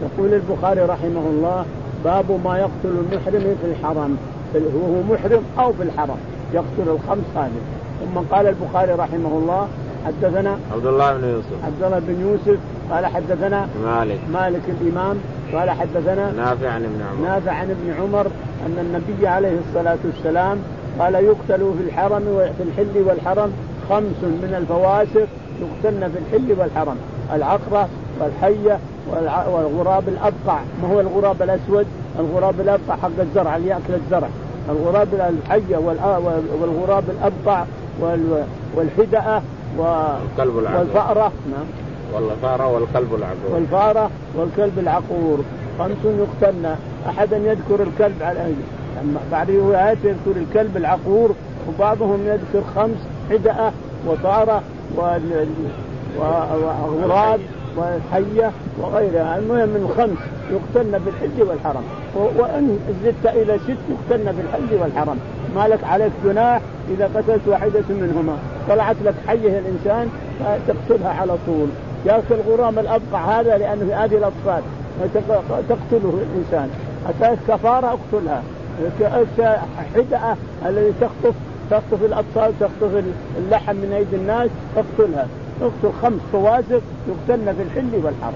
يقول البخاري رحمه الله باب ما يقتل المحرم في الحرم وهو محرم أو في الحرم يقتل الخمس هذه. ثم قال البخاري رحمه الله حدثنا عبد الله بن يوسف. عبد الله بن يوسف قال حدثنا مالك. مالك الإمام قال حدثنا نافع عن ابن عمر. نافع عن ابن عمر أن النبي عليه الصلاة والسلام قال يقتل في الحرم وفي الحل والحرم خمس من الفواسق يقتلن في الحل والحرم. العقرة والحية والغراب الأبقع. ما هو الغراب الأسود؟ الغراب الأبقع حق الزرع اللي يأكل الزرع. الغراب الحية والغراب الأبقع والحدأة والكلب العقور والفأرة. نعم. والفأرة والكلب العقور والفأرة والكلب العقور خمس يقتلن. أحدا يذكر الكلب على بعد روايات يذكر الكلب العقور وبعضهم يذكر خمس حدأة وطارة وغراب والحية وغيرها. المهم من خمس يقتلن بالحج والحرم. وإن زدت إلى ست يقتلن بالحج والحرم. ما لك عليك جناح إذا قتلت واحدة منهما. طلعت لك حية الإنسان تقتلها على طول. ياكل غرام الأبقع هذا لأنه في هذه الأطفال تقتله الإنسان. أتاك كفارة أقتلها. حدأة الذي تخطف تخطف الأطفال تخطف اللحم من أيدي الناس اقتلها اقتل خمس فواسق يقتلن في الحل والحرم.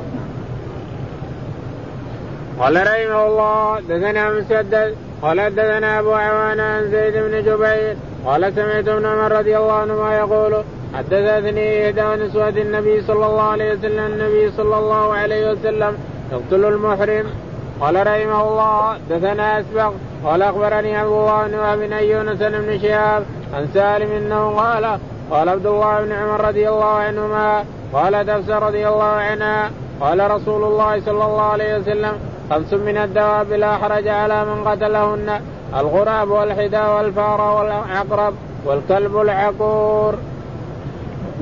قال رحمه الله دثنا مسدد قال دثنا أبو عوان عن زيد بن جبير قال سمعت ابن عمر رضي الله عنهما يقول حدثتني إحدى نسوة النبي صلى الله عليه وسلم النبي صلى الله عليه وسلم يقتل المحرم. قال رحمه الله دثنا اسبق قال أخبرني الله بن وهب بن يونس بن شهاب عن سالم أنه قال قال عبد الله بن عمر رضي الله عنهما قال حفصه رضي الله عنها قال رسول الله صلى الله عليه وسلم خمس من الدواب لا حرج على من قتلهن. الغراب والحدى والفار والعقرب والكلب العقور.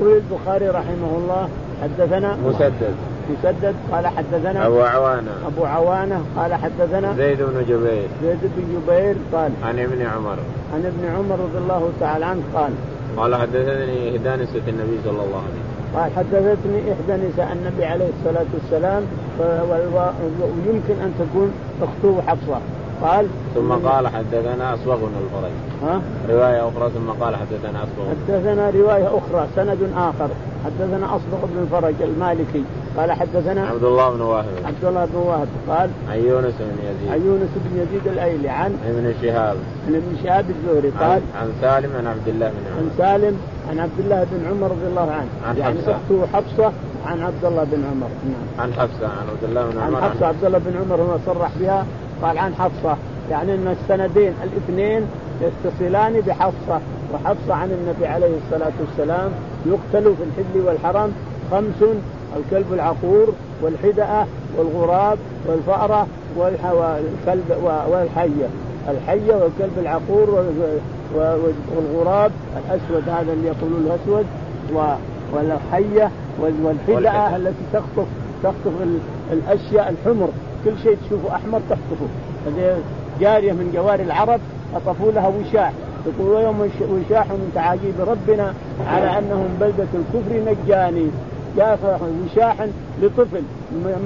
يقول البخاري رحمه الله حدثنا مسدد. مسدد قال حدثنا أبو عوانة. أبو عوانة قال حدثنا زيد بن جبير. زيد بن جبير قال عن ابن عمر. عن ابن عمر رضي الله تعالى عنه قال قال حدثني نسوة النبي صلى الله عليه وسلم. قال حدثتني إحدى نساء النبي عليه الصلاة والسلام ويمكن أن تكون أخته حفصة. قال؟ ثم قال حدثنا أصبغ بن الفرج ها؟ رواية أخرى ثم قال حدثنا أصبغ. حدثنا رواية أخرى سند آخر. حدثنا أصبغ بن الفرج المالكي. قال حدثنا عبد الله بن واهب. عبد الله بن واهب. قال عن يونس بن يزيد. عن يونس بن يزيد الأيلي عن ابن شهاب. عن ابن شهاب الزهري. قال عن, عن سالم عن عبد الله بن عمر. عن سالم عن عبد الله بن عمر رضي الله عنه. عن يعني حفصة. اخته حفصة عن عبد الله بن عمر. نعم. عن حفصة عن عبد الله بن عن عمر. حفصة عبد الله بن عمر هو صرح بها قال عن حفصة. يعني إن السندين الاثنين يتصلان بحفصة وحفصة عن النبي عليه الصلاة والسلام يقتل في الحل والحرم خمس الكلب العقور والحدأة والغراب والفأرة والكلب والحية. الحية والكلب العقور وال- والغراب الأسود هذا اللي يقولون له أسود و- والحية وال- والحدأة. التي تخطف تخطف ال- الأشياء الحمر. كل شيء تشوفه أحمر تخطفه هذه جارية من جواري العرب أطفوا لها وشاح. يقول ويوم وشاح من تعاجيب ربنا على أنهم بلدة الكفر نجاني. جاء وشاحا لطفل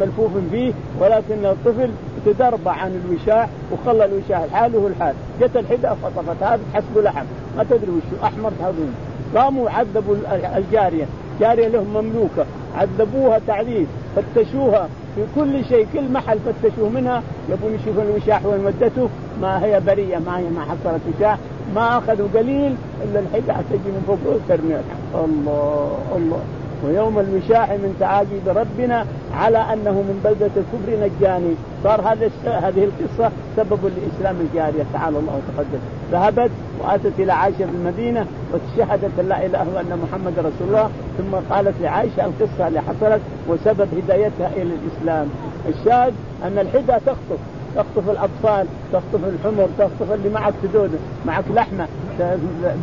ملفوف فيه ولكن الطفل تدربع عن الوشاح وخلى الوشاح حاله الحال جت الحدة خطفت هذا حسب لحم. ما تدري وش أحمر تهضم قاموا عذبوا الجارية. جارية لهم مملوكة. عذبوها تعذيب. فتشوها. في كل شيء كل محل فتشوه منها يبون يشوفون الوشاح وين ودته ما هي بريئة ما هي ما حصلت وشاح ما أخذوا قليل إلا الحدة تجي من فوق ترمي الله الله. ويوم الوشاح من تعاجب ربنا على أنه من بلدة الكفر نجاني. صار هذا هذه القصة سبب لإسلام الجارية. تعالى الله وتقدم. ذهبت وأتت إلى عائشة في المدينة وشهدت لا إله إلا أن محمد رسول الله ثم قالت لعائشة القصة اللي حصلت وسبب هدايتها إلى الإسلام. الشاهد أن الحدى تخطف تخطف الأطفال تخطف الحمر تخطف اللي معك تدودن معك لحمة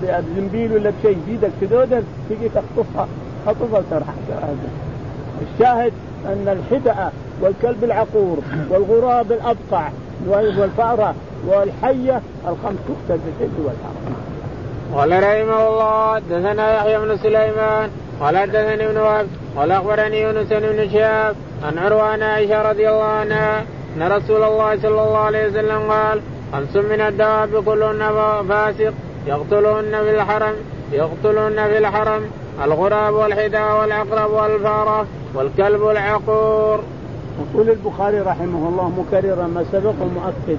بزنبيل ولا بشيء بيدك تدودن تجي تخطفها. خطف الشاهد أن الحدأ والكلب العقور والغراب الأبقع والفأرة والحية الخمس تقتل بالحد والحرم. قال رحمه الله دثنا يحيى بن سليمان قال حدثني ابن وهب قال أخبرني يونس بن شهاب عن عروه عائشة رضي الله عنها أن رسول الله صلى الله عليه وسلم قال خمس من الدواب كلهن فاسق يقتلهن في الحرم يقتلهن في الحرم الغراب والحداء والعقرب والفارة والكلب العقور. يقول البخاري رحمه الله مكررا ما سبق ومؤكد.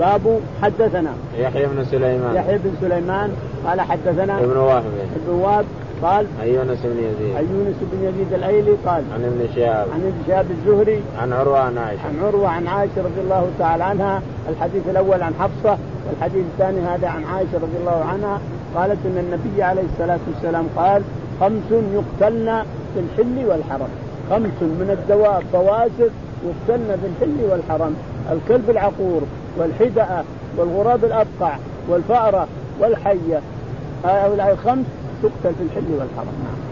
باب حدثنا. يحيى بن سليمان. يحيى بن سليمان قال حدثنا ابن وهب. ابن وهب قال عن يونس بن يزيد. عن يونس بن يزيد الأيلي قال عن ابن شهاب. عن ابن شهاب الزهري عن عروة عن عائشة. عن عروة عن عائشة رضي الله تعالى عنها. الحديث الأول عن حفصة والحديث الثاني هذا عن عائشة رضي الله عنها. قالت إن النبي عليه الصلاة والسلام قال خمس يقتلن في الحل والحرم. خمس من الدواب بواسر يقتلن في الحل والحرم. الكلب العقور والحدأة والغراب الأبقع والفأرة والحية. هؤلاء الخمس تقتل في الحل والحرم. نعم.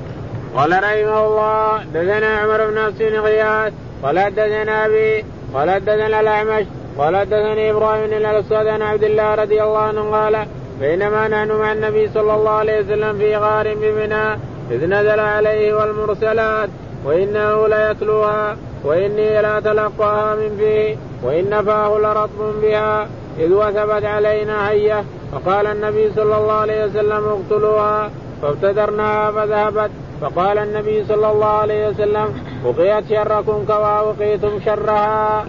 قال رحمه الله دثنا عمر بن حسين غياث قال دثنا أبي قال دثنا الأعمش قال دثني إبراهيم بن الاسود عن عبد الله رضي الله عنه قال بينما نحن مع النبي صلى الله عليه وسلم في غار بمنى إذ نزل عليه والمرسلات وإنه ليتلوها وإني لا تلقاها من فيه وإن فاه لرطب بها إذ وثبت علينا هية فقال النبي صلى الله عليه وسلم اقتلوها فابتدرناها فذهبت فقال النبي صلى الله عليه وسلم وقيت شركم كما وقيتم شرها.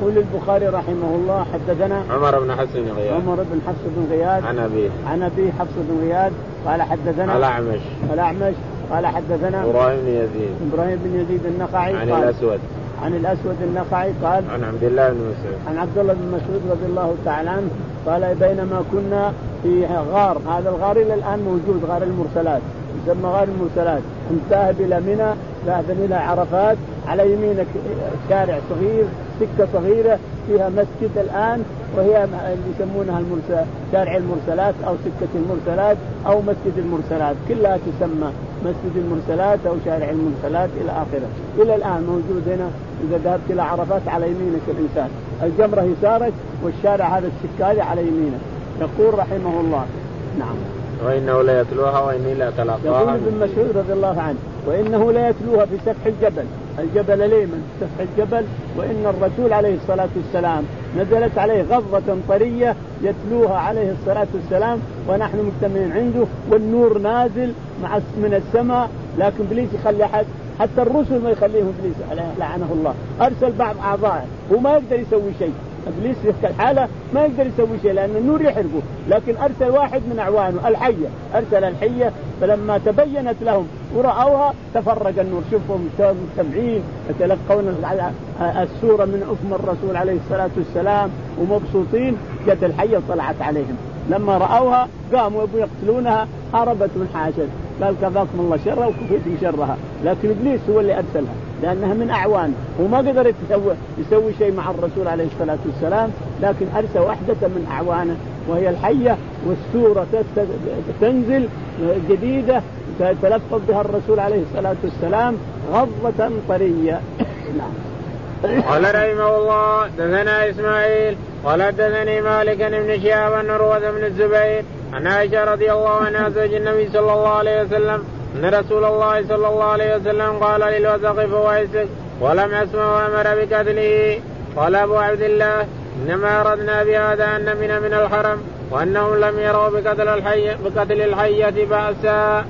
يقول البخاري رحمه الله حدثنا عمر بن حفص بن غياث. عمر بن حفص بن غياث. عن أبيه. عن ابي حفص بن غياث. قال حدثنا الأعمش. الأعمش. قال حدثنا إبراهيم بن يزيد. إبراهيم بن يزيد النخعي. عن الأسود. عن الأسود النخعي. قال عن عبد الله بن مسعود. عن عبد الله بن مسعود رضي الله تعالى عنه. قال بينما كنا في غار. هذا الغار إلى الآن موجود غار المرسلات. يسمى غار المرسلات. ذاهب إلى منى ذاهب إلى عرفات. على يمينك شارع صغير. سكة صغيرة فيها مسجد الآن وهي اللي يسمونها المرسل شارع المرسلات أو سكة المرسلات أو مسجد المرسلات. كلها تسمى مسجد المرسلات أو شارع المرسلات إلى آخره. إلى الآن موجود هنا إذا ذهبت إلى عرفات على يمينك الإنسان. الجمرة يسارك والشارع هذا السكة هذه على يمينك. يقول رحمه الله. نعم. وإنه ليتلوها وإني لاتلقاها يقول ابن مسعود رضي الله عنه وإنه ليتلوها في سفح الجبل. الجبل اليمن سفح الجبل؟ وإن الرسول عليه الصلاة والسلام نزلت عليه غضة طرية يتلوها عليه الصلاة والسلام ونحن مجتمعين عنده والنور نازل مع من السماء لكن إبليس يخلي احد حتى الرسل ما يخليهم إبليس لعنه الله. أرسل بعض اعضائه هو ما يقدر يسوي شيء. إبليس في الحاله ما يقدر يسوي شيء لأن النور يحرقه. لكن أرسل واحد من أعوانه الحية. أرسل الحية فلما تبينت لهم ورأوها تفرق النور. شوفهم مجتمعين يتلقون السورة من افم الرسول عليه الصلاة والسلام ومبسوطين. جت الحية وطلعت عليهم. لما رأوها قاموا يبوا يقتلونها. هربت من حاشد قال كفاكم الله شرها وكفيتم شرها. لكن إبليس هو اللي أرسلها. لأنها من أعوان. وما قدر يسوي يسوي شيء مع الرسول عليه الصلاة والسلام لكن ارسل وحدة من أعوانه وهي الحية والسورة تنزل جديدة تلفظ بها الرسول عليه الصلاة والسلام غضة طرية. نعم. قال رحمه الله دثنا إسماعيل قال دثني مالك بن شهاب بن عروة بن الزبير عن عائشة رضي الله عنها زوج النبي صلى الله عليه وسلم أن رسول الله صلى الله عليه وسلم قال للوثق فويسك ولم اسمع وأمر بقتله. قال أبو عبد الله إنما أردنا بهذا أن من من الحرم وأنهم لم يروا بقتل الحي بقتل الحية بأسا.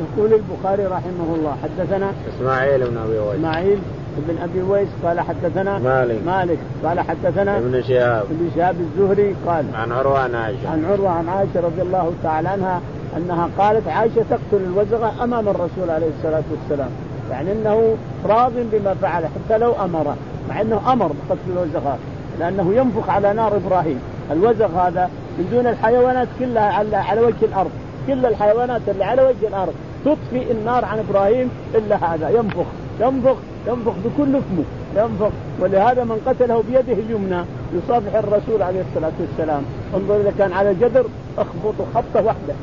يقول البخاري رحمه الله حدثنا إسماعيل بن أبي ويس. إسماعيل بن أبي ويس قال حدثنا مالك. مالك قال حدثنا ابن شهاب. ابن شهاب الزهري قال عن عروة عن عائشة. عن عروة عن عائشة رضي الله تعالى عنها أنها قالت عائشة تقتل الوزغه أمام الرسول عليه الصلاة والسلام. يعني إنه راض بما فعل حتى لو امره مع إنه أمر بقتل الوزغات لأنه ينفخ على نار إبراهيم. الوزغ هذا من دون الحيوانات كلها على, على وجه الأرض. كل الحيوانات اللي على وجه الأرض تطفي النار عن إبراهيم إلا هذا ينفخ. ينفخ ينفخ بكل اسمه. ينفخ. ولهذا من قتله بيده اليمنى. يصافح الرسول عليه الصلاة والسلام. انظر إذا كان على جدر اخبطه خبطة واحدة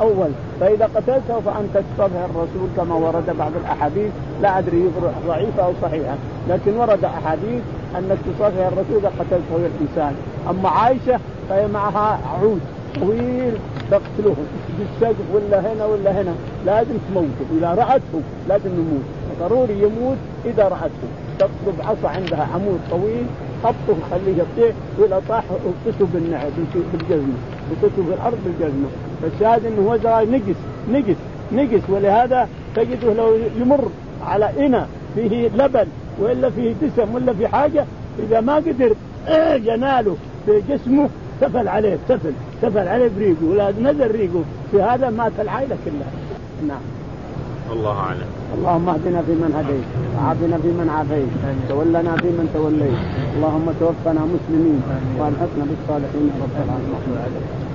أول. فإذا قتلته فأنت تصافح الرسول كما ورد بعض الأحاديث. لا أدري ضعيفة أو صحيحة. لكن ورد أحاديث أنك تصافح الرسول إذا قتلته الإنسان. أما عائشة فهي معها عود طويل تقتله. بالسقف ولا هنا ولا هنا. لازم تموته. إذا رأته لازم يموت. ضروري يموت إذا رأته. تطلب عصا عندها عمود طويل خبطه خليه يطيح وإذا طاح اغطسه بالنعل بالجزمه اغطسه في الأرض بالجزمه فالشاهد إنه هو نقص نقص نقص ولهذا تجده لو يمر على إناء فيه لبن وإلا فيه دسم ولا في حاجة إذا ما قدر يناله في جسمه سفل عليه سفل سفل عليه بريقه. ولا نزل ريقه. في هذا مات العائلة كلها. نعم. الله أعلم. اللهم اهدنا فيمن هديت وعافنا فيمن عافيت تولنا فيمن توليت. اللهم توفنا مسلمين وألحقنا بالصالحين رب العالمين.